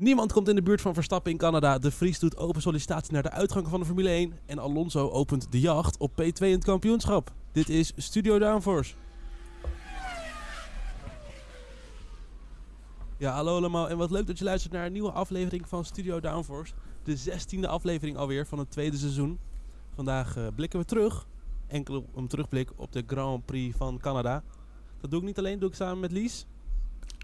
Niemand komt in de buurt van Verstappen in Canada. De Vries doet open sollicitatie naar de uitgang van de Formule 1. En Alonso opent de jacht op P2 in het kampioenschap. Dit is Studio Downforce. Ja, hallo allemaal en wat leuk dat je luistert naar een nieuwe aflevering van Studio Downforce. De zestiende aflevering alweer van het tweede seizoen. Vandaag eh, blikken we terug, enkel een terugblik op de Grand Prix van Canada. Dat doe ik niet alleen, doe ik samen met Lies.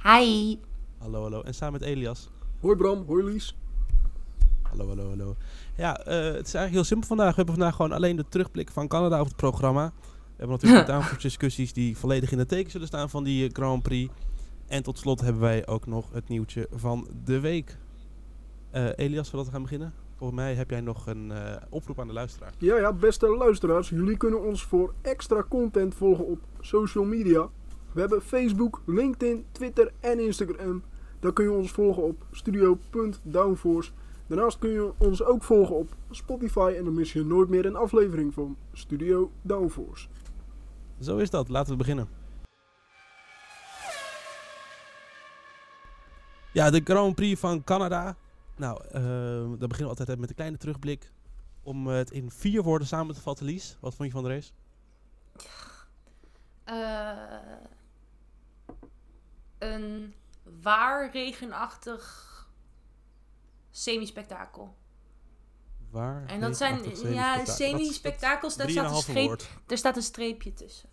Hi. Hallo, hallo. En samen met Elias. Hoi Bram, hoi Lies. Hallo, hallo, hallo. Ja, eh, het is eigenlijk heel simpel vandaag. We hebben vandaag gewoon alleen de terugblik van Canada op het programma. We hebben natuurlijk downforce discussies die volledig in het teken zullen staan van die eh, Grand Prix. En tot slot hebben wij ook nog het nieuwtje van de week. Eh, Elias, voordat we gaan beginnen. Volgens mij heb jij nog een oproep aan de luisteraar. Ja, ja, beste luisteraars, jullie kunnen ons voor extra content volgen op social media. We hebben Facebook, LinkedIn, Twitter en Instagram. Daar kun je ons volgen op studio.downforce. Daarnaast kun je ons ook volgen op Spotify en dan mis je nooit meer een aflevering van Studio Downforce. Zo is dat. Laten we beginnen. Ja, de Grand Prix van Canada. Nou, eh dan beginnen we altijd met een kleine terugblik. Om het in vier woorden samen te vatten, Lies. Wat vond je van de race? Eh, een waar regenachtig semi-spektakel. Waar? En dat zijn, regenachtig ja, semi-spektakel. semi-spektakels, daar Dat is staat, een streep, daar staat een streepje tussen.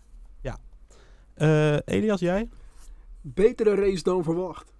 Eh, Elias, jij? Betere race dan verwacht.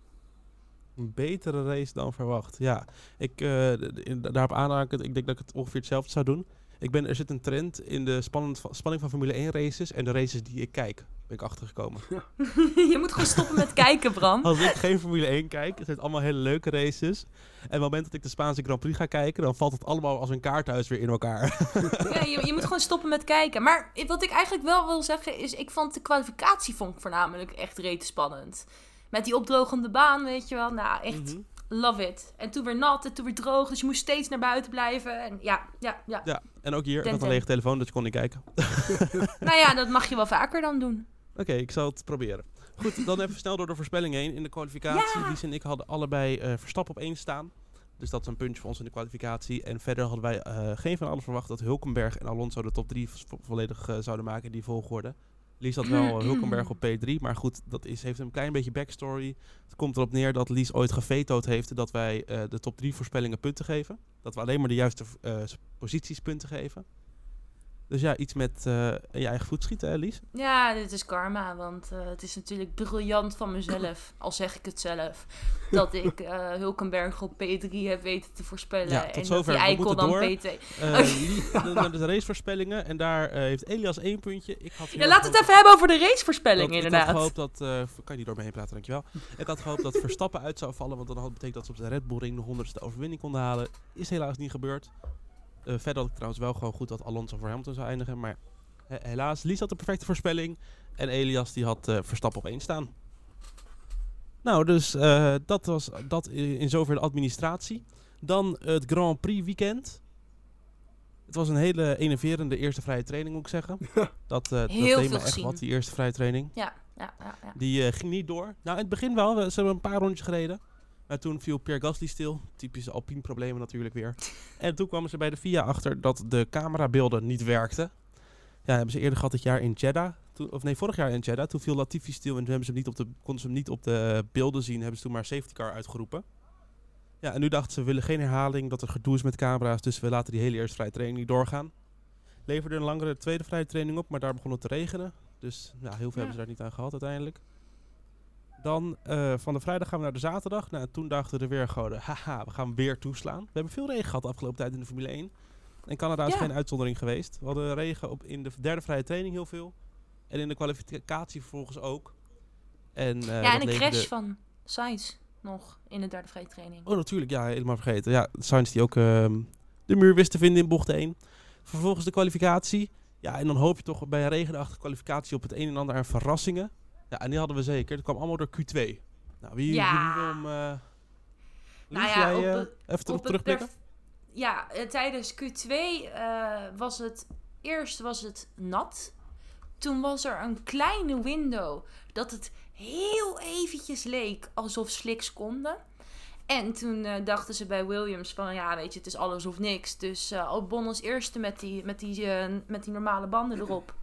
Een betere race dan verwacht. Ja, ik, eh, in- daarop aanhaken, ik denk dat ik het ongeveer hetzelfde zou doen. Ik ben, er zit een trend in de spannend, spanning van Formule 1 races en de races die ik kijk, ben ik achtergekomen. je moet gewoon stoppen met kijken, Bram. Als ik geen Formule 1 kijk, het zijn allemaal hele leuke races. En op het moment dat ik de Spaanse Grand Prix ga kijken, dan valt het allemaal als een kaarthuis weer in elkaar. Ja, je, je moet gewoon stoppen met kijken. Maar wat ik eigenlijk wel wil zeggen is, ik vond de kwalificatie vond ik voornamelijk echt rete spannend. Met die opdrogende baan, weet je wel. Nou, echt Mhm. love it. En toen weer nat en toen weer droog, dus je moest steeds naar buiten blijven. En ja, ja, ja. Ja, en ook hier, Ten, had een lege telefoon, dus kon niet kijken. Nou ja, dat mag je wel vaker dan doen. Oké, ik zal het proberen. Goed, dan even snel door de voorspelling heen. In de kwalificatie, Ja! Lies en ik hadden allebei eh Verstappen op één staan. Dus dat is een puntje voor ons in de kwalificatie. En verder hadden wij eh, geen van allen verwacht dat Hulkenberg en Alonso de top 3 volledig eh, zouden maken in die volgorde. Lies had wel eh, Hulkenberg op P3, maar goed, dat is, heeft een klein beetje backstory. Het komt erop neer dat Lies ooit gevetoed heeft dat wij eh, de top 3 voorspellingen punten geven. Dat we alleen maar de juiste eh, posities punten geven. Dus ja, iets met eh, je eigen voet schieten, Lies? Ja, dit is karma, want eh, het is natuurlijk briljant van mezelf, al zeg ik het zelf, dat ik eh, Hulkenberg op P3 heb weten te voorspellen. Ja, tot en zover. die eikel dan door. P2. Eh, Lie- de, racevoorspellingen. En daar heeft Elias één puntje. Ik had Ja, laten we erg het even hebben over de racevoorspelling dat- inderdaad. Ik had gehoopt dat... kan je niet door me heen praten, dankjewel. Ik had gehoopt dat Verstappen uit zou vallen. Want dan had het betekend dat ze op de Red Bull Ring de honderdste overwinning konden halen. Is helaas niet gebeurd. Eh, verder had ik trouwens wel gewoon goed dat Alonso voor Hamilton zou eindigen. Maar he- helaas, Lies had de perfecte voorspelling. En Elias die had eh, Verstappen op één staan. Nou, dus eh, dat was dat in zover de administratie. Dan het Grand Prix weekend. Het was een hele enerverende eerste vrije training, moet ik zeggen. Dat, eh dat Heel deed veel me echt wat, die eerste vrije training. Ja, ja, ja. ja. Die eh, ging niet door. Nou, in het begin wel. We- Ze hebben een paar rondjes gereden. Maar toen viel Pierre Gasly stil. Typische Alpine problemen natuurlijk weer. en toen kwamen ze bij de FIA achter dat de camerabeelden niet werkten. Ja, hebben ze eerder gehad dit jaar in Jeddah. Toen, of nee, vorig jaar in Jeddah. Toen viel Latifi stil en toen hebben ze hem niet op de, konden ze hem niet op de beelden zien. Hebben ze toen maar safety car uitgeroepen. Ja, en nu dachten ze, we willen geen herhaling, dat er gedoe is met camera's. Dus we laten die hele eerste vrije training niet doorgaan. Leverde een langere tweede vrije training op, maar daar begon het te regenen. Dus ja, heel veel Ja. hebben ze daar niet aan gehad uiteindelijk. Dan eh, van de vrijdag gaan we naar de zaterdag. Nou, toen dachten de weergoden, haha, we gaan weer toeslaan. We hebben veel regen gehad de afgelopen tijd in de Formule 1. En Canada is Ja. geen uitzondering geweest. We hadden regen op in de derde vrije training heel veel. En in de kwalificatie vervolgens ook. En, eh, ja, en een crash van Sainz nog in de derde vrije training. Oh, natuurlijk. Ja, helemaal vergeten. Ja, Sainz die ook ehm, de muur wist te vinden in bocht 1. Vervolgens de kwalificatie. Ja, en dan hoop je toch bij een regenachtige kwalificatie op het een en ander aan verrassingen. Ja, en die hadden we zeker. Dat kwam allemaal door Q2. Nou, wie, Ja. wie eh Lies, Nou ja, jij, op eh, even terug, terugblikken? Ja, eh, tijdens Q2 eh, was het... Eerst was het nat. Toen was er een kleine window dat het heel eventjes leek alsof slicks konden. En toen dachten ze bij Williams van, ja, weet je, het is alles of niks. Dus eh Albon als eerste met die, met, die, met die normale banden erop.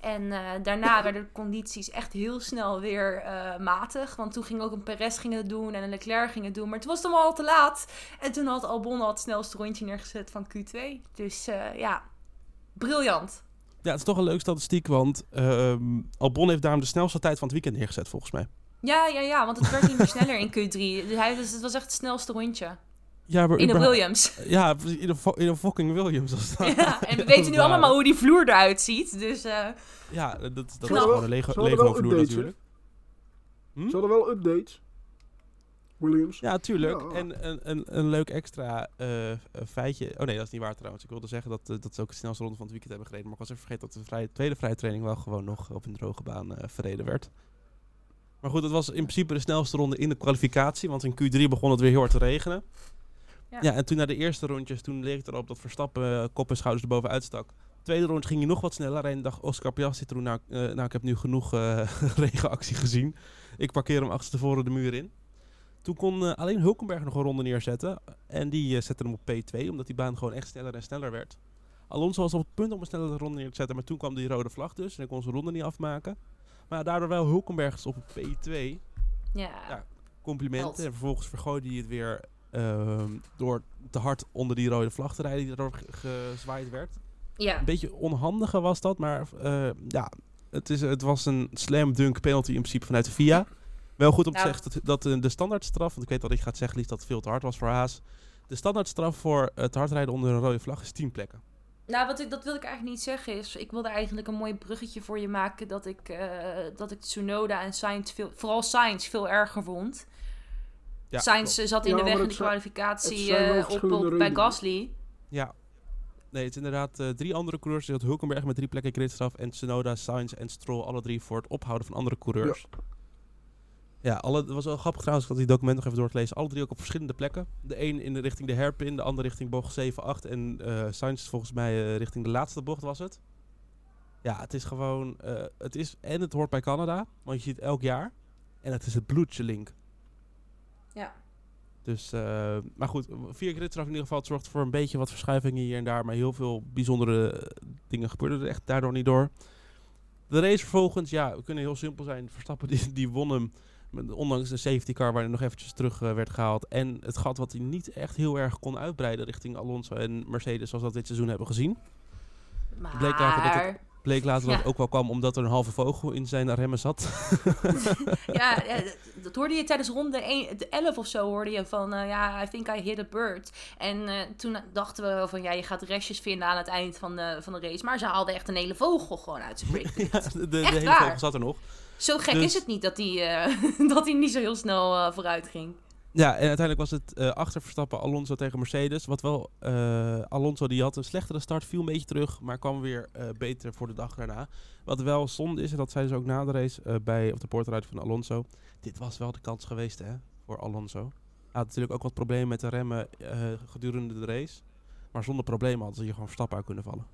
En eh, daarna werden de condities echt heel snel weer eh, matig. Want toen ging ook een Perez ging het doen en een Leclerc ging het doen. Maar het was dan al te laat. En toen had Albon al het snelste rondje neergezet van Q2. Dus eh, ja, briljant. Ja, het is toch een leuk statistiek, want ehm, Albon heeft daarom de snelste tijd van het weekend neergezet, volgens mij. Ja, ja, ja, want het werd niet meer sneller in Q3. Dus hij, dus het was echt het snelste rondje. Ja, maar In de Williams. Ja, in de, fo- in de fucking Williams. Als Ja, en we weten nu allemaal hoe die vloer eruit ziet. Dus eh, Ja, dat, dat is gewoon een Lego, Lego vloer updates, natuurlijk. Hm? Ze hadden wel updates. Williams. Ja, tuurlijk. Ja. En een, een, een leuk extra eh, feitje. Oh nee, dat is niet waar trouwens. Ik wilde zeggen dat, eh, dat ze ook de snelste ronde van het weekend hebben gereden. Maar ik was even vergeten dat de vrije, tweede vrije training wel gewoon nog op een droge baan eh, verreden werd. Maar goed, het was in principe de snelste ronde in de kwalificatie. Want in Q3 begon het weer heel hard te regenen. Ja. Ja, en toen na de eerste rondjes, toen leek het erop dat Verstappen eh, kop en schouders erboven uitstak. Tweede rondje ging hij nog wat sneller. En dacht Oscar Piastri toen, nou, eh, nou ik heb nu genoeg eh, regenactie gezien. Ik parkeer hem achterstevoren de muur in. Toen kon alleen Hulkenberg nog een ronde neerzetten. En die zette hem op P2, omdat die baan gewoon echt sneller en sneller werd. Alonso was op het punt om een snellere ronde neer te zetten, maar toen kwam die rode vlag dus. En hij kon zijn ronde niet afmaken. Maar daardoor wel Hulkenberg op P2. ja. Ja. Complimenten. En vervolgens vergooide hij het weer ehm, door te hard onder die rode vlag te rijden die daardoor ge- gezwaaid werd. ja. Een beetje onhandige was dat, maar eh, ja, het, is, het was een slam dunk penalty in principe vanuit de FIA. Wel goed om te Ja. zeggen dat, dat eh, de standaardstraf, want ik weet dat ik ga zeggen Lies, dat het veel te hard was voor Haas. De standaardstraf voor het hard rijden onder een rode vlag is 10 plekken. Nou, wat ik, dat wil ik eigenlijk niet zeggen. Is, ik wilde eigenlijk een mooi bruggetje voor je maken. Dat ik, eh, dat ik Tsunoda en Sainz, veel, vooral Sainz, veel erger vond. Ja, Sainz klopt. zat in Ja, de weg in zijn- kwalificatie eh, op, op, bij. Gasly. Ja. Nee, het is inderdaad eh, drie andere coureurs. Je had Hulkenberg met drie plekken gridstraf en Tsunoda, Sainz en Stroll alle drie voor het ophouden van andere coureurs. Ja, alle, het was wel grappig trouwens, ik had die document nog even door te lezen. Alle drie ook op verschillende plekken. De een in de richting de hairpin, de ander richting bocht 7, 8 en eh Sainz volgens mij eh, richting de laatste bocht was het. Ja, het is gewoon, eh, het is, en het hoort bij Canada, want je ziet het elk jaar. En het is het bloedje link. Ja. Dus, eh, maar goed, vier gridstraf in ieder geval. Het zorgt voor een beetje wat verschuivingen hier en daar. Maar heel veel bijzondere dingen gebeurden er echt daardoor niet door. De race vervolgens, ja, we kunnen heel simpel zijn. Verstappen die, die won hem. Ondanks de safety car waar hij nog eventjes terug eh, werd gehaald. En het gat wat hij niet echt heel erg kon uitbreiden richting Alonso en Mercedes. Zoals we dat dit seizoen hebben gezien. Maar... Bleek later dat het- Bleek later dat Ja. ook wel kwam omdat er een halve vogel in zijn remmen zat. ja, dat- hoorde je tijdens ronde 1, de 11 of zo hoorde je van, eh, ja, I think I hit a bird. En eh, toen dachten we van, ja, je gaat restjes vinden aan het eind van de, van de race. Maar ze haalden echt een hele vogel gewoon uit zijn break. ja, de, hele waar? vogel zat er nog. Zo gek Dus- is het niet dat hij eh, dat hij niet zo heel snel vooruit ging. Ja, en uiteindelijk was het eh achter Verstappen Alonso tegen Mercedes. Wat wel, eh, Alonso die had een slechtere start, viel een beetje terug, maar kwam weer eh, beter voor de dag daarna. Wat wel zonde is, en dat zeiden ze ook na de race eh, bij op de porteruit van Alonso. Dit was wel de kans geweest hè, voor Alonso. Hij had natuurlijk ook wat problemen met de remmen eh, gedurende de race. Maar zonder problemen hadden ze hier gewoon Verstappen uit kunnen vallen.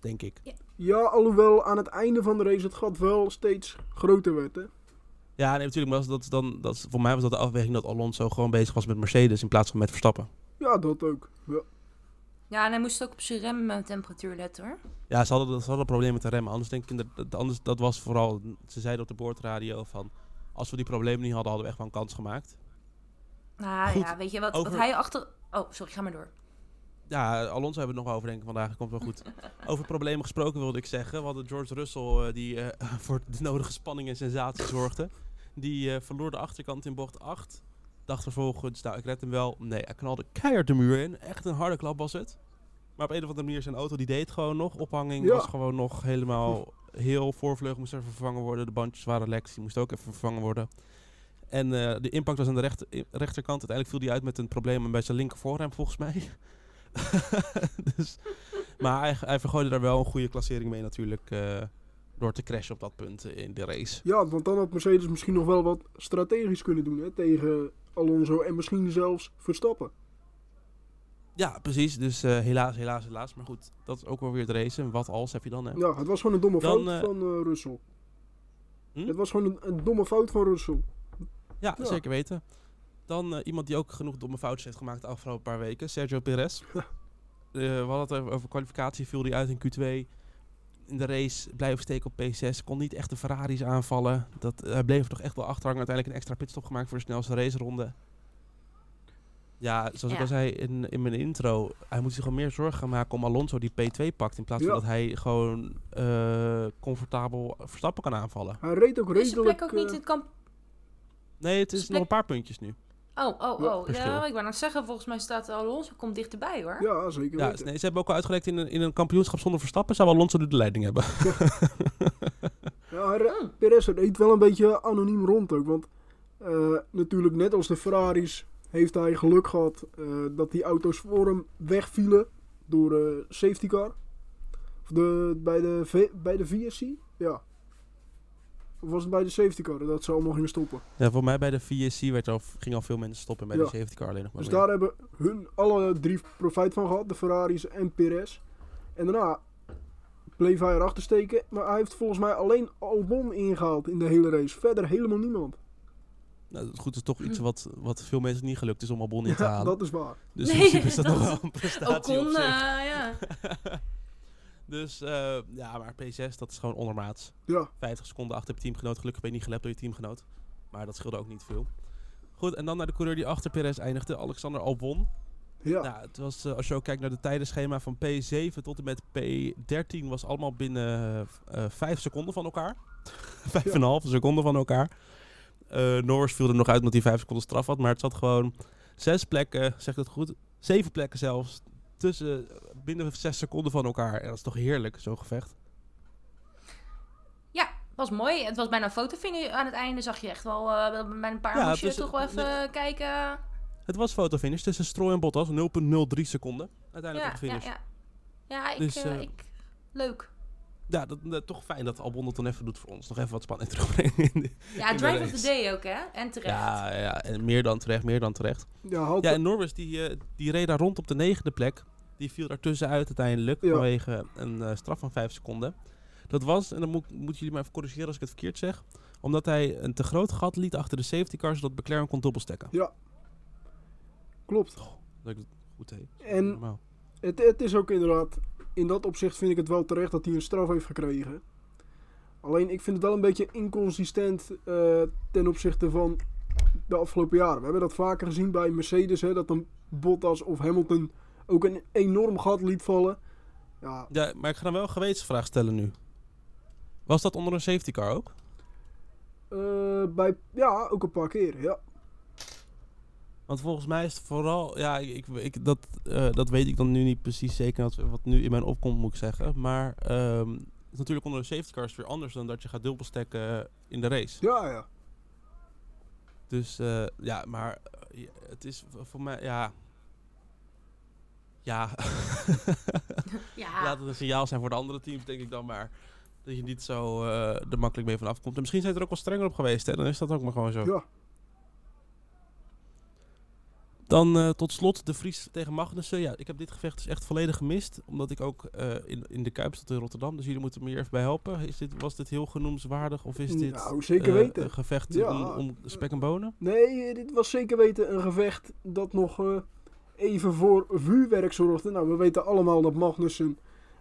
Denk ik. Ja, alhoewel aan het einde van de race het gat wel steeds groter werd. Hè? Ja, nee, natuurlijk. Maar dat, dan, dat is, voor mij was dat de afweging dat Alonso gewoon bezig was met Mercedes in plaats van met Verstappen. Ja, dat ook. Ja. Ja, en hij moest ook op zijn remtemperatuur letten hoor. Ja, ze hadden, ze hadden een probleem met de remmen. Anders denk ik, inderdaad- dat, anders, dat was vooral, ze zeiden op de boordradio van, als we die problemen niet hadden, hadden we echt wel een kans gemaakt. Nou ja, weet je wat, over- wat hij achter... Oh, sorry, ga maar door. Ja, Alonso hebben we het nog over denken vandaag, dat komt wel goed. over problemen gesproken wilde ik zeggen. We hadden George Russell, eh, die eh, voor de nodige spanning en sensatie zorgde. Die eh, verloor de achterkant in bocht 8. Dacht vervolgens, nou ik red hem wel. Nee, hij knalde keihard de muur in. Echt een harde klap was het. Maar op een of andere manier zijn auto, die deed gewoon nog. Ophanging Ja. was gewoon nog helemaal heel voorvleugel moest even vervangen worden. De bandjes waren lek, die moest ook even vervangen worden. En eh, de impact was aan de rechter, rechterkant. Uiteindelijk viel hij uit met een probleem bij zijn linker voorrem, volgens mij. dus, maar hij, hij vergooide daar wel een goede klassering mee natuurlijk. eh, door te crashen op dat punt in de race. ja, want dan had Mercedes misschien nog wel wat strategisch kunnen doen hè, tegen Alonso en misschien zelfs Verstappen. Ja, precies. Dus eh, helaas, helaas, helaas. Maar goed, dat is ook wel weer het racen. Wat als heb je dan, hè? Ja, het was gewoon een domme Dan, fout eh, van eh, Russell. Hm? Het was gewoon een, een domme fout van Russell. Ja, Ja. zeker weten. Dan eh, iemand die ook genoeg domme foutjes heeft gemaakt de afgelopen paar weken. Sergio Perez. Eh, we hadden het over, over kwalificatie. Viel hij uit in Q2. In de race blijven steken op P6. Kon niet echt de Ferraris aanvallen. Dat, hij bleef er toch echt wel achterhangen. Uiteindelijk een extra pitstop gemaakt voor de snelste raceronde. Ja, zoals ik al zei in, in mijn intro. Hij moet zich gewoon meer zorgen gaan maken om Alonso die P2 pakt. In plaats Ja. van dat hij gewoon eh, comfortabel Verstappen kan aanvallen. Hij reed ook Is de redelijk... plek ook niet eh, het kamp... Nee, het is nog een paar puntjes nu. Oh, oh, Ja, oh. Ja, ik wou net zeggen, volgens mij staat Alonso komt dichterbij hoor. ja, zeker Ja, nee, ze hebben ook al uitgelegd in een, in een kampioenschap zonder Verstappen zou Alonso nu de leiding hebben. Ja, hij re- Mm. Perez reed wel een beetje anoniem rond ook. Want eh, natuurlijk net als de Ferraris heeft hij geluk gehad eh, dat die auto's voor hem wegvielen door de safety car. Of de, bij, de, V- bij de VSC? Ja. Of was het bij de safety car dat ze allemaal gingen stoppen? Ja, voor mij bij de VSC werd al, gingen al veel mensen stoppen bij Ja. de safety car alleen nog maar. Dus meer. daar hebben hun alle drie profijt van gehad. De Ferraris en Perez. En daarna bleef hij erachter steken. Maar hij heeft volgens mij alleen Albon ingehaald in de hele race. Verder helemaal niemand. Nou, het goed is toch iets wat, wat veel mensen niet gelukt is om Albon in te Ja, halen. dat is waar. Dus in Nee, principe is dat, dat- nog wel een prestatie op Ocon, zich. eh, ja. dus eh, ja, maar P6 dat is gewoon ondermaats. Ja, 50 seconden achter je teamgenoot. Gelukkig ben je niet gelept door je teamgenoot. Maar dat scheelde ook niet veel. Goed, en dan naar de coureur die achter Perez eindigde, Alexander Albon. ja. Nou, het was, eh, als je ook kijkt naar de tijdenschema van P7 tot en met P13 was allemaal binnen eh 5 seconden van elkaar. 5,5 seconden van elkaar. Norris viel er nog uit omdat hij 5 seconden straf had, maar het zat gewoon zes plekken, zeg ik het goed, zeven plekken zelfs, tussen binnen 6 seconden van elkaar. En dat is toch heerlijk, zo'n gevecht. ja, was mooi. Het was bijna een fotofinish. Aan het einde zag je echt wel, eh, bij een paar Ja, moest dus toch wel even nee. kijken. Het was fotofinish tussen Stroll en Bottas, 0,03 seconden. Uiteindelijk Ja, op de ja, finish. ja. Ja, ik, Dus, eh, eh, ik... Leuk. Ja, dat, dat- toch fijn dat Albon het dan even doet voor ons. Nog even wat spanning terugbrengen in de, Ja, in de drive of the day ook, hè? En terecht. Ja, ja, en meer dan terecht, meer dan terecht. Ja, Ja, en Norris die, eh, die reed daar rond op de negende plek. Die viel daartussenuit uiteindelijk Ja. vanwege een eh, straf van 5 seconden. Dat was, en dan moet, moeten jullie me even corrigeren als ik het verkeerd zeg, omdat hij een te groot gat liet achter de safety car, zodat McLaren kon dubbelstekken. klopt. Dat ik het goed deed. En het, het is ook inderdaad, in dat opzicht vind ik het wel terecht dat hij een straf heeft gekregen. Alleen ik vind het wel een beetje inconsistent eh, ten opzichte van de afgelopen jaren. We hebben dat vaker gezien bij Mercedes, hè, dat een Bottas of Hamilton ook een enorm gat liet vallen. Ja, Ja, maar ik ga dan wel een gewetensvraag stellen nu. Was dat onder een safety car ook? eh, bij, ja, ook een paar keer. Ja. Want volgens mij is het vooral, ja, ik, ik, dat, eh, dat weet ik dan nu niet precies zeker wat, wat nu in mijn opkomt moet ik zeggen. Maar ehm, het is natuurlijk onder een safety car is weer anders dan dat je gaat dubbelstekken in de race. ja, ja. Dus eh, ja, maar eh, het is voor mij, ja. Ja. Ja, Laat het een signaal zijn voor de andere teams, denk ik dan maar. Dat je niet zo eh er makkelijk mee vanaf komt. En misschien zijn ze er ook wel strenger op geweest, hè? Dan is dat ook maar gewoon zo. ja. Dan eh, tot slot de Vries tegen Magnussen. Ja, ik heb dit gevecht dus echt volledig gemist. Omdat ik ook eh, in, in de Kuip zat in Rotterdam. Dus jullie moeten me hier even bij helpen. Is dit, was dit heel genoemswaardig? Of is dit Nou, zeker weten. een gevecht Ja. om, om spek en bonen? Nee, dit was zeker weten een gevecht dat nog eh, even voor vuurwerk zorgde. Nou, we weten allemaal dat Magnussen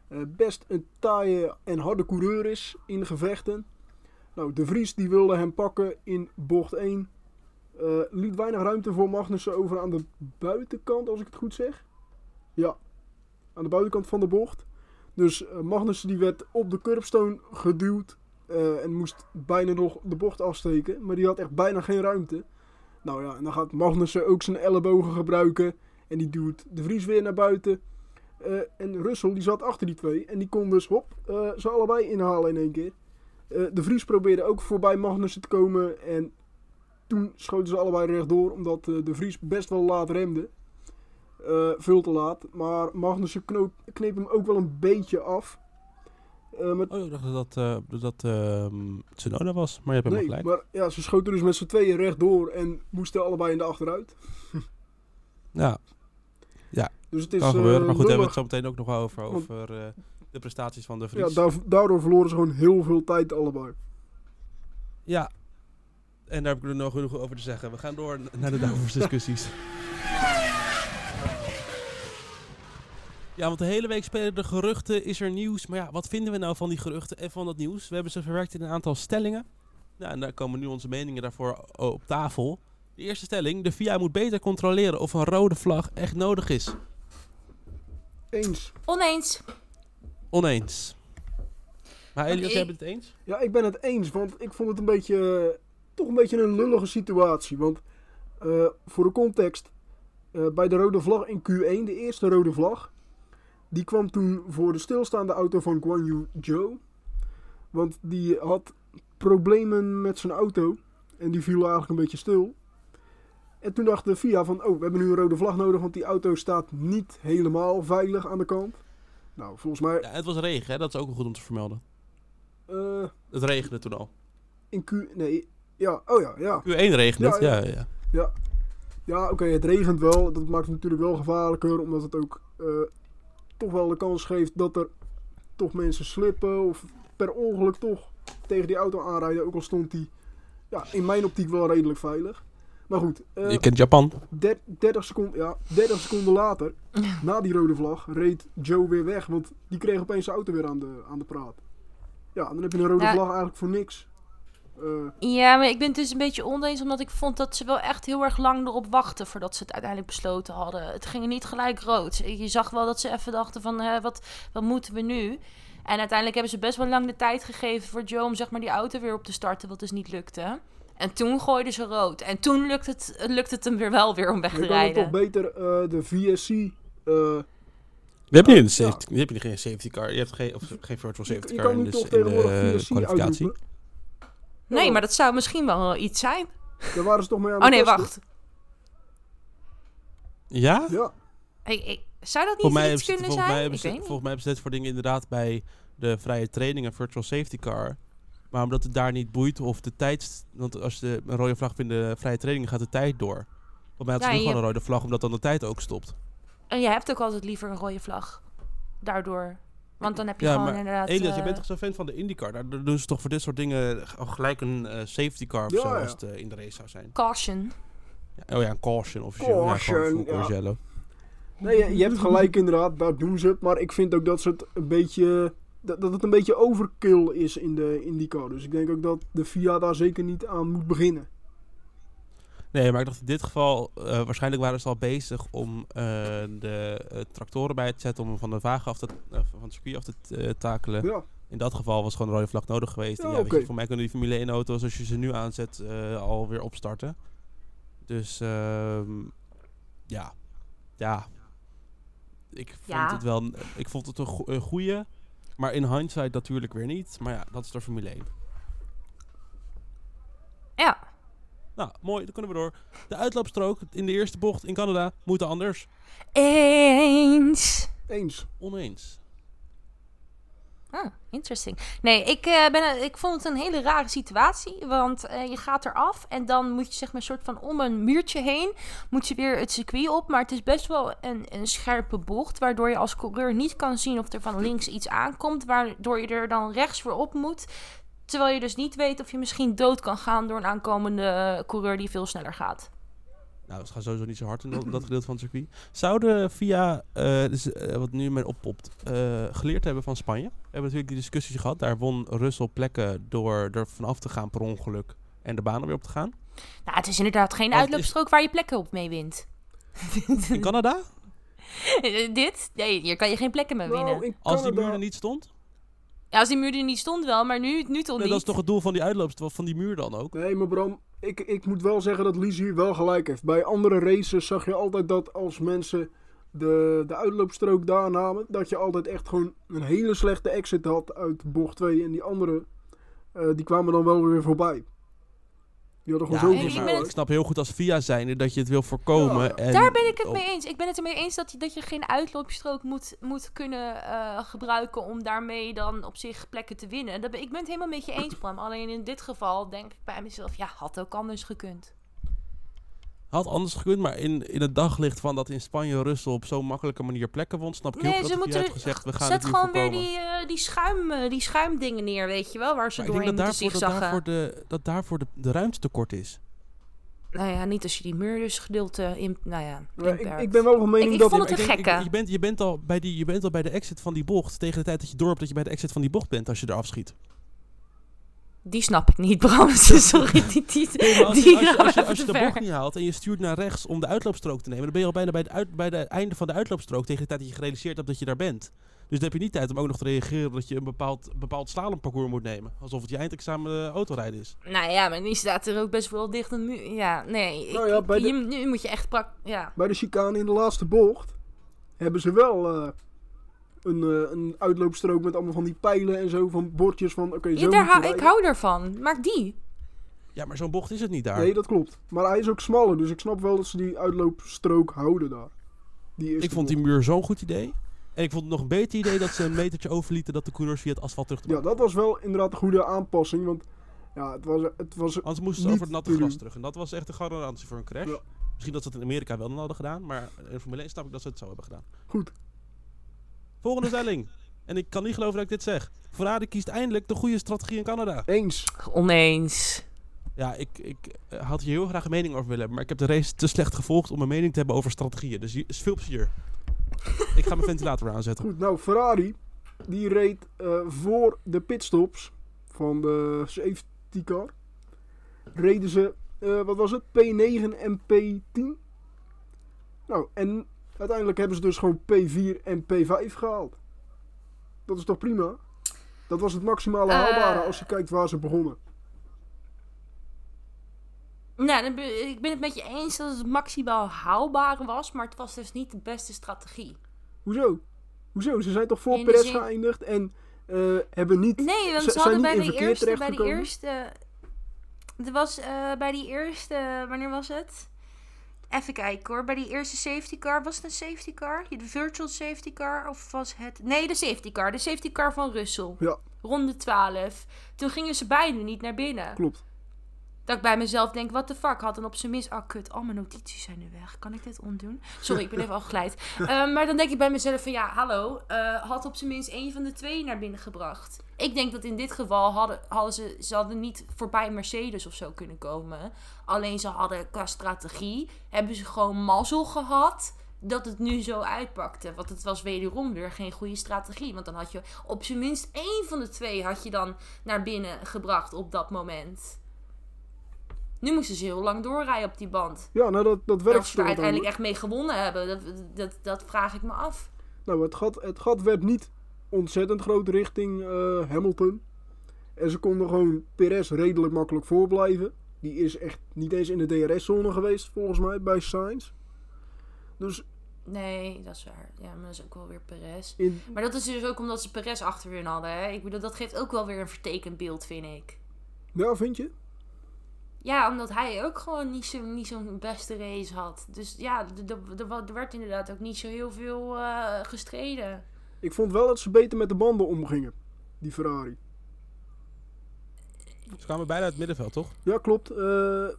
eh, best een taaie en harde coureur is in gevechten. Nou, de Vries die wilde hem pakken in bocht 1. Eh, liet weinig ruimte voor Magnussen over aan de buitenkant, als ik het goed zeg. Ja, aan de buitenkant van de bocht. Dus eh, Magnussen die werd op de curbstone geduwd. en moest bijna nog de bocht afsteken. Maar die had echt bijna geen ruimte. Nou ja, en dan gaat Magnussen ook zijn ellebogen gebruiken. En die duwt de Vries weer naar buiten. Eh, en Russell die zat achter die twee. En die kon dus hop, eh, ze allebei inhalen in één keer. Eh, de Vries probeerde ook voorbij Magnussen te komen. En toen schoten ze allebei rechtdoor. Omdat de Vries best wel laat remde. Veel te laat. Maar Magnussen knoop, kneep hem ook wel een beetje af. Met Oh, ik dacht dat dat, eh, dat ehm, Tsunoda was. Maar je hebt Nee, gelijk. maar ja, ze schoten dus met z'n tweeën rechtdoor en moesten allebei in de achteruit. Ja, Dus het is kan gebeuren. Maar goed, daar hebben we het zo meteen ook nog wel over. Want- Over eh, de prestaties van de Ja, Vries. daar- daardoor verloren ze gewoon heel veel tijd allebei. Ja. En daar heb ik er nog genoeg over te zeggen. We gaan door naar de Downforce-discussies. Ja, want de hele week spelen de geruchten, is er nieuws. Maar ja, wat vinden we nou van die geruchten en van dat nieuws? We hebben ze verwerkt in een aantal stellingen. Nou, en daar komen nu onze meningen daarvoor op tafel. De eerste stelling, de VIA moet beter controleren of een rode vlag echt nodig is. Eens. Oneens. Oneens. Maar ik- jij bent het eens? Ja, ik ben het eens, want ik vond het een beetje, eh, toch een beetje een lullige situatie. Want eh, voor de context, eh, bij de rode vlag in Q1, de eerste rode vlag, die kwam toen voor de stilstaande auto van Guan Yu Zhou. Want die had problemen met zijn auto en die viel eigenlijk een beetje stil. En toen dacht de FIA van, oh, we hebben nu een rode vlag nodig, want die auto staat niet helemaal veilig aan de kant. Nou, volgens mij... Ja, het was regen, hè? dat is ook wel goed om te vermelden. eh, Het regende toen al. in Q... Nee, ja, oh ja, ja. Q1 regende het, Ja, ja, ja. ja. Ja, oké, het regent wel. Dat maakt het natuurlijk wel gevaarlijker, omdat het ook eh, toch wel de kans geeft dat er toch mensen slippen of per ongeluk toch tegen die auto aanrijden. Ook al stond die ja, in mijn optiek wel redelijk veilig. Maar goed, eh, Je kent Japan. der- 30, seconden, ja, 30 seconden later, na die rode vlag, reed Joe weer weg. Want die kreeg opeens zijn auto weer aan de, aan de praat. Ja, dan heb je een rode Ja. vlag eigenlijk voor niks. Eh, Ja, maar ik ben het dus een beetje oneens, omdat ik vond dat ze wel echt heel erg lang erop wachten voordat ze het uiteindelijk besloten hadden. Het ging niet gelijk rood. Je zag wel dat ze even dachten van, hè, wat, wat moeten we nu? En uiteindelijk hebben ze best wel lang de tijd gegeven voor Joe om zeg maar die auto weer op te starten, wat dus niet lukte. En toen gooiden ze rood. En toen lukt het, lukt het hem weer wel weer om weg je te kan dan toch rijden. beter eh, de VSC... eh, Je hebt, niet een Ja. safety, je hebt geen safety car. Je hebt geen, of geen virtual safety je car in, dus in de VSC kwalificatie. uitroepen. Nee, Ja, maar dat zou misschien wel iets zijn. Daar waren ze toch mee aan Oh nee, testen? wacht. Ja? Ja, Ik, ik, zou dat niet Volgens mij, iets kunnen volgens, mij zijn? hebben ze, niet. volgens mij hebben ze dit voor dingen inderdaad bij de vrije training en virtual safety car. Maar omdat het daar niet boeit of de tijd... Want als de een rode vlag vindt de vrije training gaat de tijd door. Volgens mij had ze Ja, nu je- gewoon een rode vlag omdat dan de tijd ook stopt. En jij hebt ook altijd liever een rode vlag. Daardoor. Want dan heb je Ja, gewoon maar inderdaad... Elias, je eh, bent toch zo'n fan van de IndyCar? Daar doen ze toch voor dit soort dingen al gelijk een eh, safety car of Ja, zo ja. als het eh, in de race zou zijn. Caution. Ja, oh ja, een caution officieel. Caution, ja, nee, je, je hebt gelijk inderdaad, daar doen ze het. Maar ik vind ook dat ze het een beetje... Dat, dat het een beetje overkill is in de IndyCar. Dus ik denk ook dat de FIA daar zeker niet aan moet beginnen. Nee, maar ik dacht in dit geval, eh, waarschijnlijk waren ze al bezig om eh, de eh, tractoren bij te zetten om hem van de wagen af te, van het circuit af te eh, takelen. Ja, In dat geval was gewoon een rode vlag nodig geweest. Ja, weet je, voor mij kunnen die Formule 1 auto's, als je ze nu aanzet, eh alweer opstarten. Dus ehm, ja, ja. Ik vond Ja. het wel, ik vond het een, go- een goeie, maar in hindsight natuurlijk weer niet. Maar ja, dat is de Formule 1. Ja. Nou, mooi, dan kunnen we door. De uitloopstrook in de eerste bocht in Canada moet anders. Eens. eens. Oneens. Ah, interesting. Nee, ik, eh, ben, ik vond het een hele rare situatie. Want eh, je gaat eraf en dan moet je zeg maar soort van om een muurtje heen. Moet je weer het circuit op. Maar het is best wel een, een scherpe bocht. Waardoor je als coureur niet kan zien of er van links iets aankomt. Waardoor je er dan rechts voor op moet. Terwijl je dus niet weet of je misschien dood kan gaan door een aankomende eh, coureur die veel sneller gaat. Nou, ze gaan sowieso niet zo hard in dat, dat gedeelte van het circuit. Zouden via, eh, dus, eh, wat nu mij oppopt, eh, geleerd hebben van Spanje? We hebben natuurlijk die discussie gehad. Daar won Russell plekken door er vanaf te gaan per ongeluk en de baan weer op te gaan. Nou, het is inderdaad geen is- uitloopstrook waar je plekken op mee wint. In Canada? Dit? Nee, hier kan je geen plekken mee winnen. Nou, Als die muur er niet stond? Ja, als die muur er niet stond wel, maar nu, nu toch Nee, niet. dat is toch het doel van die uitloopstrook, van die muur dan ook? Nee, maar Bram, ik, ik moet wel zeggen dat Lies hier wel gelijk heeft. Bij andere races zag je altijd dat als mensen de, de uitloopstrook daar namen, dat je altijd echt gewoon een hele slechte exit had uit bocht 2. En die andere, eh, die kwamen dan wel weer voorbij. Die hadden gewoon Ja, zoveel ik snelheid. ik snap heel goed als via zijnde dat je het wil voorkomen. Ja. En Daar ben ik het mee eens. Ik ben het ermee eens dat, je- dat je geen uitloopstrook moet, moet kunnen eh, gebruiken om daarmee dan op zich plekken te winnen. Dat ben, ik ben het helemaal met je eens, Bram. Alleen in dit geval denk ik bij mezelf, ja, had ook anders gekund. Had anders gekund, maar in, in het daglicht van dat in Spanje Russell op zo'n makkelijke manier plekken won, snap ik heel Nee, goed ze dat hij moeten... gezegd, we gaan Zet gewoon weer die, eh, die, schuim, eh, die schuimdingen neer, weet je wel, waar ze Maar ik denk doorheen dat moeten daarvoor, dat zigzaggen. daarvoor, de, dat daarvoor de, de ruimte tekort is. Nou ja, niet als je die muurdesgedeelte in... Nou ja, ik, ik ben wel van mening Ik- ik dat... vond het een ik ik- gekke. Je bent, je, bent al bij die, je bent al bij de exit van die bocht. Tegen de tijd dat je door hebt dat je bij de exit van die bocht bent als je eraf schiet. Die snap ik niet, Bram. Sorry, die, die, Nee, als, je, die als, je, gaan als, je, even als je te de bocht niet haalt en je stuurt naar rechts om de uitloopstrook te nemen, dan ben je al bijna bij het, uit, bij het einde van de uitloopstrook tegen de tijd dat je gerealiseerd hebt dat je daar bent. Dus dan heb je niet tijd om ook nog te reageren dat je een bepaald, bepaald slalomparcours moet nemen. Alsof het je eindexamen eh, autorijden is. Nou ja, maar nu staat er ook best wel dicht een muur. Ja, nee. Ik, Nou ja, bij de- je- nu moet je echt pak... Ja. Bij de chicane in de laatste bocht hebben ze wel eh, een, eh, een uitloopstrook met allemaal van die pijlen en zo, van bordjes van oké, zo hou- ik hou ervan. Maak die. Ja, maar zo'n bocht is het niet daar. Nee, dat klopt. Maar hij is ook smaller, dus ik snap wel dat ze die uitloopstrook houden daar. Die ik vond die muur zo'n goed idee. En ik vond het nog een beter idee dat ze een metertje overlieten dat de coureurs via het asfalt terug te Ja, dat was wel inderdaad een goede aanpassing, want ja, het was, het was Anders moesten ze over het natte doen. terug. En dat was echt een garantie voor een crash. Ja. Misschien dat ze het in Amerika wel dan hadden gedaan. Maar in Formule 1 snap ik dat ze het zo hebben gedaan. goed. Volgende stelling. En ik kan niet geloven dat ik dit zeg. Ferrari kiest eindelijk de goede strategie in Canada. Eens. Oneens. Ja, ik, ik eh, had hier heel graag een mening over willen hebben. Maar ik heb de race te slecht gevolgd om een mening te hebben over strategieën. Dus hier is veel plezier. ik ga mijn ventilator aanzetten. Goed, nou Ferrari, die reed eh, voor de pitstops van de safety car. Reden ze, eh, wat was het, P9 en P10. Nou, en uiteindelijk hebben ze dus gewoon P4 en P5 gehaald. Dat is toch prima? Dat was het maximale Eh. haalbare als je kijkt waar ze begonnen. Nou, ik ben het met je eens dat het maximaal haalbaar was. Maar het was dus niet de beste strategie. Hoezo? Hoezo? Ze zijn toch voor Perez geëindigd en eh, hebben niet... Nee, want Ze- hadden niet bij de eerste... Bij de eerste... Er was eh, bij die eerste... Wanneer was het? Even kijken hoor. Bij die eerste safety car. Was het een safety car? De virtual safety car? Of was het... Nee, de safety car. De safety car van Russell. Ja, Ronde 12. Toen gingen ze beide niet naar binnen. klopt. Dat ik bij mezelf denk, what the fuck, had dan op zijn minst... Oh, kut, al mijn notities zijn nu weg. Kan ik dit ontdoen? Sorry, ik ben even afgeleid. Eh, maar dan denk ik bij mezelf van, ja, hallo. eh, had op zijn minst één van de twee naar binnen gebracht. Ik denk dat in dit geval hadden, hadden ze... Ze hadden niet voorbij Mercedes of zo kunnen komen. Alleen ze hadden qua strategie... Hebben ze gewoon mazzel gehad dat het nu zo uitpakte. Want het was wederom weer geen goede strategie. Want dan had je op zijn minst één van de twee... had je dan naar binnen gebracht op dat moment. Nu moesten ze heel lang doorrijden op die band. Ja, nou dat, dat werkt Of ze er uiteindelijk echt mee gewonnen hebben, dat, dat, dat vraag ik me af. Nou, het gat, het gat werd niet ontzettend groot richting eh, Hamilton. En ze konden gewoon Perez redelijk makkelijk voorblijven. Die is echt niet eens in de DRS-zone geweest, volgens mij, bij Sainz. Dus Nee, dat is waar. Ja, maar dat is ook wel weer Perez. in, Maar dat is dus ook omdat ze Perez achter hun hadden. Hè? Ik bedoel, dat geeft ook wel weer een vertekend beeld, vind ik. ja, vind je? Ja, omdat hij ook gewoon niet zo'n niet zo'n beste race had. Dus ja, er er werd inderdaad ook niet zo heel veel eh, gestreden. Ik vond wel dat ze beter met de banden omgingen, die Ferrari. Ze kwamen bijna uit het middenveld, toch? Ja, klopt. eh Dan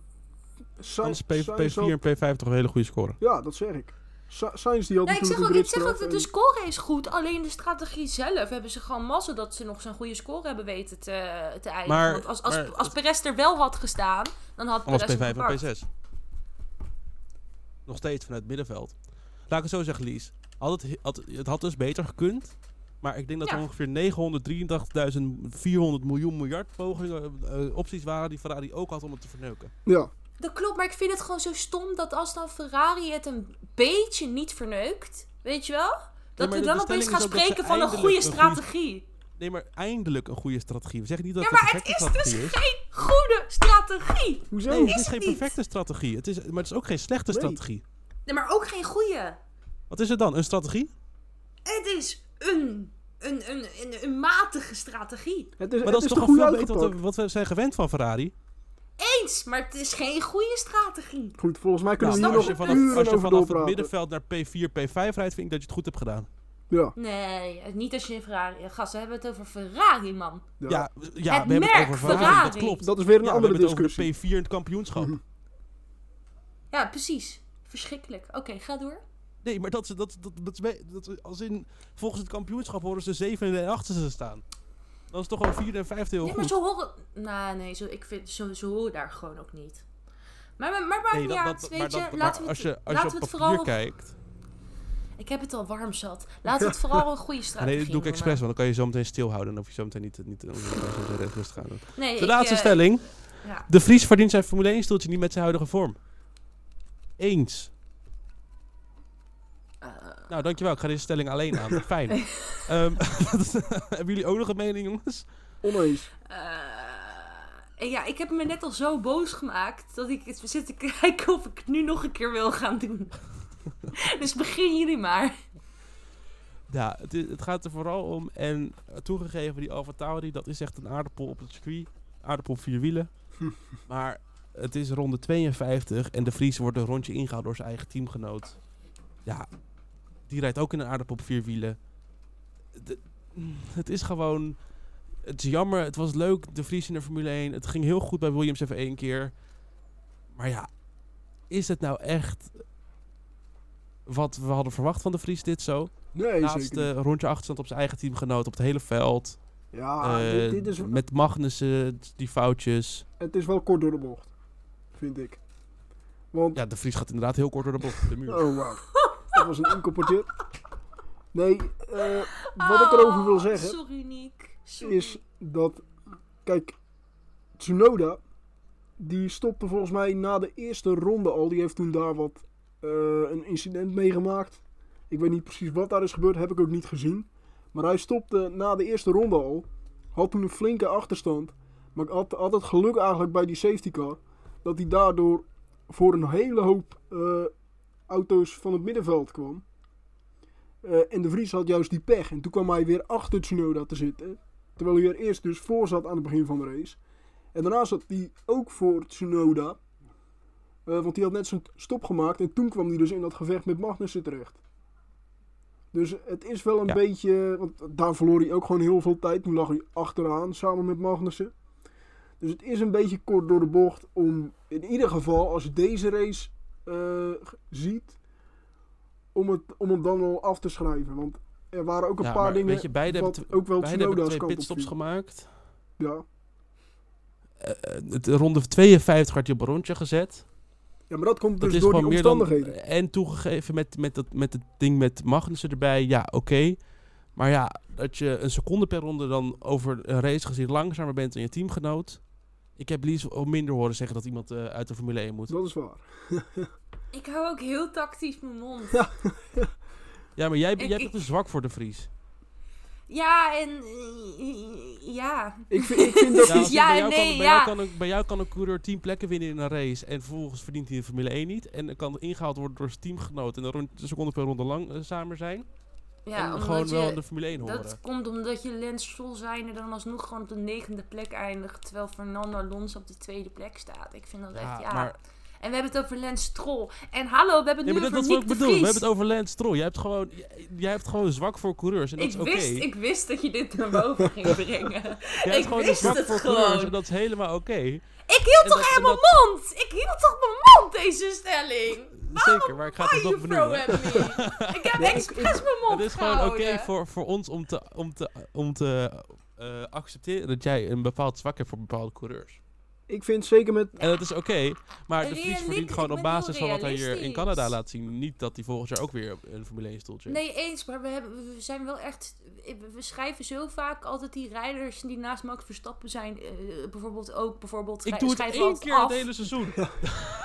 Sainz, P, Sainz P4 had- en P5 toch een hele goede score. Ja, dat zeg ik. Sa Sainz die had Nee, ik zeg, ook, een ik zeg ook dat de score is goed. Alleen de strategie zelf hebben ze gewoon mazzel dat ze nog zo'n goede score hebben weten te, te eindigen. Maar- Want als, als, maar- als Perez er wel had gestaan, dan had Perez hem P5 en gepakt. P6. Nog steeds vanuit het middenveld. Laat ik het zo zeggen, Lies. Had het, had, het had dus beter gekund. Maar ik denk dat er ongeveer 983.400 miljoen miljard pogingen, eh, opties waren die Ferrari ook had om het te verneuken. Ja, Dat klopt, maar ik vind het gewoon zo stom dat als dan Ferrari het een beetje niet verneukt, weet je wel? Dat maar we dan opeens is gaan spreken van een goede een goede- strategie. Nee, maar eindelijk een goede strategie. We zeggen niet dat Ja, het maar een het perfecte is dus is. geen goede strategie. hoezo? Nee, het is is geen het niet. perfecte strategie. Het is, maar het is ook geen slechte Nee. strategie. Nee, maar ook geen goede. Wat is het dan? Een strategie? Het is een, een, een, een, een matige strategie. Het is, Maar het dat is is toch goed veel beter wat we, wat we zijn gewend van Ferrari. Eens, maar het is geen goede strategie. Goed, volgens mij kunnen Nou, we als hier je nog vanaf, uren als je over vanaf het middenveld naar P4, P5 rijdt, vind ik dat je het goed hebt gedaan. Ja, Nee, niet als je een Ferrari... Gast, we hebben het over Ferrari, man. ja. Ja, ja, Het we hebben het over Ferrari, Ferrari. dat klopt. Dat is weer een Ja, we andere hebben het over discussie. de P4 in het kampioenschap. Mhm. Ja, precies. Verschrikkelijk. Oké, ga door. Nee, maar dat ze dat, dat, dat, dat, dat als in volgens het kampioenschap horen ze 7 en 8 te staan. Dat is toch al 4 en 5 heel Ja, maar ze horen... Nou, nee, zo, ik vind, ze, ze horen daar gewoon ook niet. Maar, maar, maar maakt Nee, niet dat, uit, dat, weet maar je. dat, laten we als je, als je laten op we het vooral... kijkt. Ik heb het al warm zat. Laten we het vooral een goede strategie nee, dat doe ik expres, want dan kan je zo meteen stilhouden. En dan hoef je zo meteen niet, niet, niet zo rustig gaan doen. Nee, De ik, laatste eh, stelling. Ja. De Vries verdient zijn Formule 1 stoeltje niet met zijn huidige vorm. Eens. Nou, dankjewel. Ik ga deze stelling alleen aan. Fijn. Ehm, hebben jullie ook nog een mening, jongens? Oneens. eh, ja, ik heb me net al zo boos gemaakt dat ik het zit te kijken of ik het nu nog een keer wil gaan doen. dus begin jullie maar. Ja, het, is- het gaat er vooral om. En toegegeven, die Alfa Tauri, dat is echt een aardappel op het circuit. Aardappel op vier wielen. maar het is ronde 52 en de Vries wordt een rondje ingehaald door zijn eigen teamgenoot. Ja, die rijdt ook in een aardappel op vier wielen. De- het is gewoon... Het is jammer, het was leuk, de Vries in de Formule 1. Het ging heel goed bij Williams even één keer. Maar ja, is het nou echt wat we hadden verwacht van de Vries dit zo? Nee, zeker laatste niet. rondje achterstand op zijn eigen teamgenoot op het hele veld. Ja, Eh, dit, dit is, Met Magnussen, die foutjes. het is wel kort door de bocht. Vind ik. Want Ja, de Vries gaat inderdaad heel kort door de bocht. De muur. Oh, wauw. Dat was een incorporeerd. Nee, eh, wat ik erover wil Oh, zeggen Sorry, Nick. Sorry. is dat, kijk, Tsunoda, die stopte volgens mij na de eerste ronde al. Die heeft toen daar wat, eh, een incident meegemaakt. Ik weet niet precies wat daar is gebeurd, heb ik ook niet gezien. Maar hij stopte na de eerste ronde al. Had toen een flinke achterstand. Maar ik had, had het geluk eigenlijk bij die safety car. Dat hij daardoor voor een hele hoop eh, auto's van het middenveld kwam. Eh, en de Vries had juist die pech. En toen kwam hij weer achter Tsunoda te zitten. Terwijl hij er eerst dus voor zat aan het begin van de race. En daarna zat hij ook voor Tsunoda. Eh, want die had net zijn stop gemaakt. En toen kwam hij dus in dat gevecht met Magnussen terecht. Dus het is wel een Ja. beetje... Want daar verloor hij ook gewoon heel veel tijd. Toen lag hij achteraan samen met Magnussen. Dus het is een beetje kort door de bocht om in ieder geval als je deze race eh, ziet, om, het, om hem dan al af te schrijven. Want er waren ook een Ja, paar maar dingen weet je, beide hebben, ook wel beide hebben twee pitstops gemaakt. Ja. Het ronde 52 werd hij op een rondje gezet. ja, maar dat komt Dat dus door die dan... omstandigheden. En toegegeven met, met, dat, met het ding met Magnussen erbij. Ja, oké. Maar ja, dat je een seconde per ronde dan over een race gezien langzamer bent dan je teamgenoot. Ik heb liefst al minder horen zeggen dat iemand eh, uit de Formule 1 moet. Dat is waar. Ik hou ook heel tactisch mijn mond. Ja, maar jij, Ik- jij bent te zwak voor de Vries. Ja, en... eh, ja. Ik vind, ik vind dat Ja, Ja bij, en jou nee, kan, bij, ja. jou kan een, bij jou kan een coureur 10 plekken winnen in een race. En vervolgens verdient hij de Formule 1 niet. En dan kan ingehaald worden door zijn teamgenoot. En dan rond, een seconde per ronde lang eh, samen zijn. Ja, en gewoon wel in de Formule 1 horen. Dat komt omdat je Lens Stroll zijn er dan alsnog gewoon op de negende plek eindigt. Terwijl Fernando Alonso op de tweede plek staat. Ik vind dat echt, ja. maar, En we hebben het over Lens Stroll. En hallo, we hebben het nee, nu over Nick de bedoel. We hebben het over Lance Stroll. Jij hebt gewoon, jij, hebt gewoon zwak voor coureurs. En dat ik, is oké. ik wist dat je dit naar boven ging brengen. Jij ik hebt gewoon wist zwak voor gewoon. coureurs. En dat is helemaal oké. Ik hield En toch dat- dat- mond? Ik hield toch mijn mond, deze stelling? Zeker, maar ik ga het throw benoemen. Ik heb expres mijn mond Het is gewoon oké voor, voor ons om te, om te, om te eh, accepteren dat jij een bepaald zwak hebt voor bepaalde coureurs. Ik vind zeker met... En dat is oké, maar de Vries verdient gewoon op basis van wat hij hier in. Canada laat zien. Niet dat hij volgend jaar ook weer een Formule 1 stoeltje heeft. Nee, eens, maar we, hebben, we zijn wel echt... We schrijven zo vaak altijd die rijders die naast Max Verstappen zijn. eh, bijvoorbeeld ook, bijvoorbeeld... Ik doe het één keer af. het hele seizoen.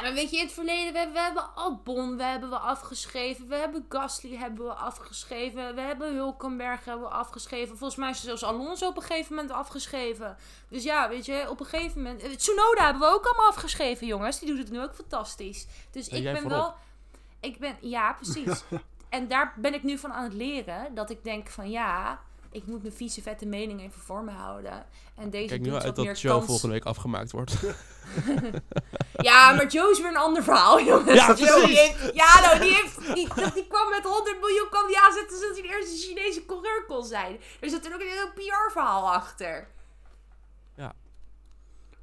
Ja, maar weet je, in het verleden, we, we hebben Albon we hebben we afgeschreven. We hebben Gasly hebben we afgeschreven. We hebben Hulkenberg hebben we afgeschreven. Volgens mij is zelfs Alonso op een gegeven moment afgeschreven. Dus ja, weet je, op een gegeven moment... eh, Tsunoda hebben we ook allemaal afgeschreven, jongens. Die doet het nu ook fantastisch. Dus En ik ben voorop. wel... Ik ben... Ja, precies. en daar ben ik nu van aan het leren. Dat ik denk van ja... Ik moet mijn vieze vette mening even voor me houden. En deze Kijk nu uit dat kans. volgende week afgemaakt wordt. Ja, maar Joe is weer een ander verhaal, jongens. Ja, Joe, die heeft, ja, nou, die, heeft, die, die kwam met 100 miljoen kwam die aanzetten zodat hij de eerste Chinese coureur kon zijn. Er zit er ook een heel PR-verhaal achter. Ja.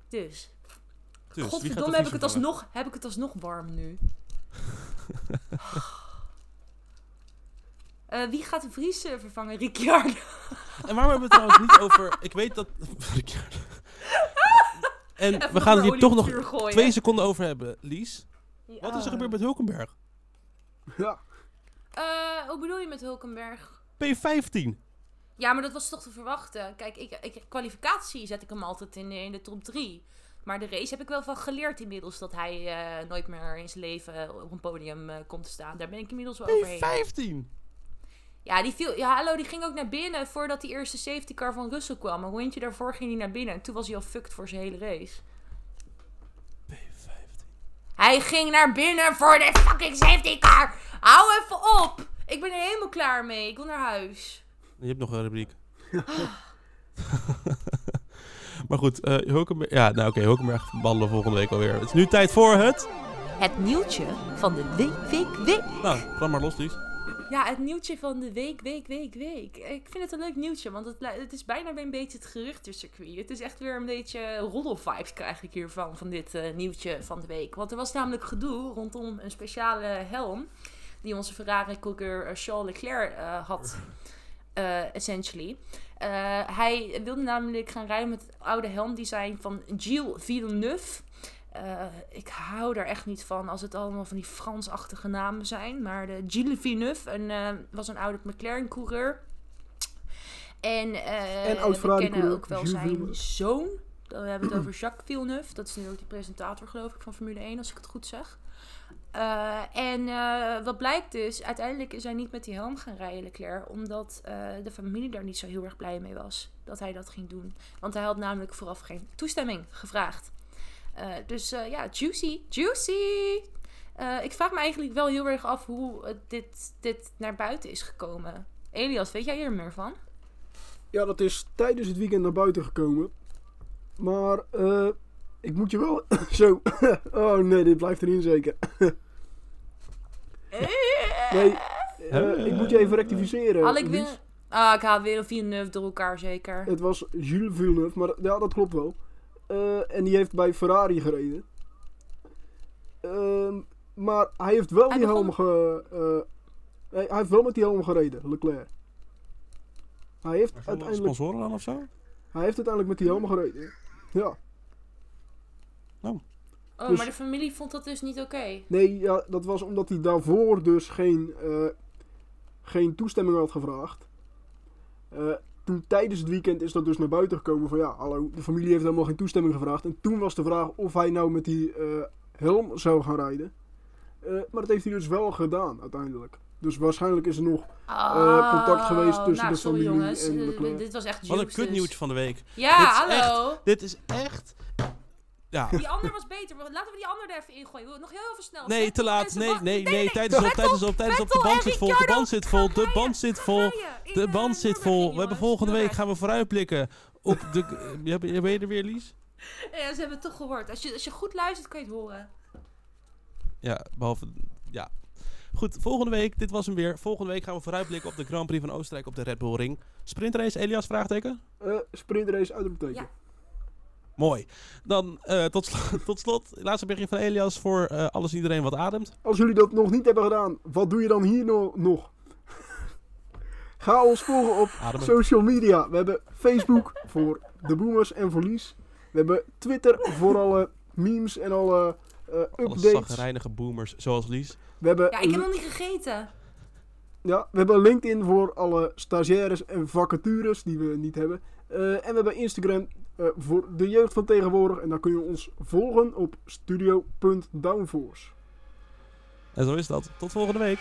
Dus. de Godverdomme, heb ik, het alsnog, heb ik het alsnog warm nu. Eh, wie gaat de Vries vervangen? Ricciardo. En waarom hebben we het trouwens niet over... Ik weet dat... en Even we gaan het hier toch nog gooien. twee seconden over hebben, Lies. Wat is er gebeurd met Hulkenberg? Ja, Eh, hoe bedoel je met Hulkenberg? P15. Ja, maar dat was toch te verwachten. Kijk, ik, ik, kwalificatie zet ik hem altijd in, in de top 3. Maar de race heb ik wel van geleerd inmiddels dat hij eh, nooit meer in zijn leven op een podium eh, komt te staan. Daar ben ik inmiddels wel overheen. P15. Ja, die viel, ja, hallo, die ging ook naar binnen voordat die eerste safety car van Russell kwam. Een rondje daarvoor ging hij naar binnen en toen was hij al fucked voor zijn hele race. P15. Hij ging naar binnen voor de fucking safety car. Hou even op. Ik ben er helemaal klaar mee. Ik wil naar huis. Je hebt nog een rubriek. maar goed, eh Hulkenberg... Ja, nou oké, Hulkenberg behandelen we volgende week alweer. Het is nu tijd voor het... Het nieuwtje van de week, week, week. Nou, ram maar los, Lies. Ja, het nieuwtje van de week, week, week, week. Ik vind het een leuk nieuwtje, want het, het is bijna weer een beetje het geruchtencircuit. Het is echt weer een beetje roddelvibes krijg ik hiervan, van dit eh, nieuwtje van de week. Want er was namelijk gedoe rondom een speciale helm die onze Ferrari-coureur eh, Charles Leclerc eh, had, eh, essentially. Hij wilde namelijk gaan rijden met het oude helmdesign van Gilles Villeneuve. Eh, ik hou daar echt niet van als het allemaal van die Fransachtige namen zijn. Maar de Gilles Villeneuve een, eh, was een oude McLaren-coureur. En, eh, En we kennen ook wel zijn zoon. Dan hebben we het over Jacques Villeneuve. Dat is nu ook die presentator, geloof ik, van Formule 1, als ik het goed zeg. Eh, en wat blijkt dus, uiteindelijk is hij niet met die helm gaan rijden, Leclerc, omdat de familie daar niet zo heel erg blij mee was dat hij dat ging doen. Want hij had namelijk vooraf geen toestemming gevraagd. Eh, dus eh, ja, juicy, juicy! Eh, ik vraag me eigenlijk wel heel erg af hoe dit, dit naar buiten is gekomen. Elias, weet jij hier meer van? ja, dat is tijdens het weekend naar buiten gekomen. Maar eh, ik moet je wel... Zo. oh nee, dit blijft erin zeker. Nee, ik moet je even rectificeren. Had ik weer... Ah, ik haal weer Villeneuve door elkaar zeker. Het was Jules Villeneuve, maar ja, dat klopt wel. Eh, en die heeft bij Ferrari gereden. Ehm, maar hij heeft wel Hij die begon- helm ge, eh, hij, hij heeft wel met die helm gereden, Leclerc. Hij heeft, uiteindelijk, Sponsoren dan of zo? hij heeft uiteindelijk met die helm gereden. Ja. Oh, dus- maar de familie vond dat dus niet oké. Nee, ja, dat was omdat hij daarvoor dus geen, eh, geen toestemming had gevraagd. Eh, toen tijdens het weekend is dat dus naar buiten gekomen van ja, hallo, de familie heeft helemaal geen toestemming gevraagd. En toen was de vraag of hij nou met die eh, helm zou gaan rijden. Eh, maar dat heeft hij dus wel gedaan uiteindelijk. Dus waarschijnlijk is er nog Oh, contact geweest tussen nou, de sorry, familie jongens. en Eh, Leclerc. Dit was echt Wat een kutnieuwtje van de week. Ja, Dit hallo. Dit is echt... Ja. Die ander was beter. maar Laten we die ander er even ingooien. Nog heel even snel. Nee, te laat. Nee, nee, nee. Tijd is op, tijd is op, tijd is op. De band zit vol, de band zit vol, de band zit vol. De band zit vol. We hebben volgende week gaan we vooruitblikken op de... Ben je er weer, Lies? Ja, ze hebben het toch gehoord. Als je, als je goed luistert, kan je het horen. Ja, behalve... Ja. Goed, volgende week, dit was hem weer. Volgende week gaan we vooruitblikken op de Grand Prix van Oostenrijk op de Red Bull Ring. Sprintrace, Elias, vraagteken? eh sprintrace uitroepteken. Ja. Mooi. Dan eh, tot, sl- tot slot, laatste berichtje van Elias voor eh, alles en iedereen wat ademt. Als jullie dat nog niet hebben gedaan, wat doe je dan hier no- nog? Ga ons volgen op Ademen. social media. We hebben Facebook voor de boomers en voor Lies. We hebben Twitter voor alle memes en alle eh, Alle updates. zagrijnige boomers, zoals Lies. We hebben, Ja, ik heb nog niet gegeten. ja, we hebben LinkedIn voor alle stagiaires en vacatures die we niet hebben. Eh, en we hebben Instagram eh, voor de jeugd van tegenwoordig. En daar kun je ons volgen op studio.downforce. En zo is dat. Tot volgende week.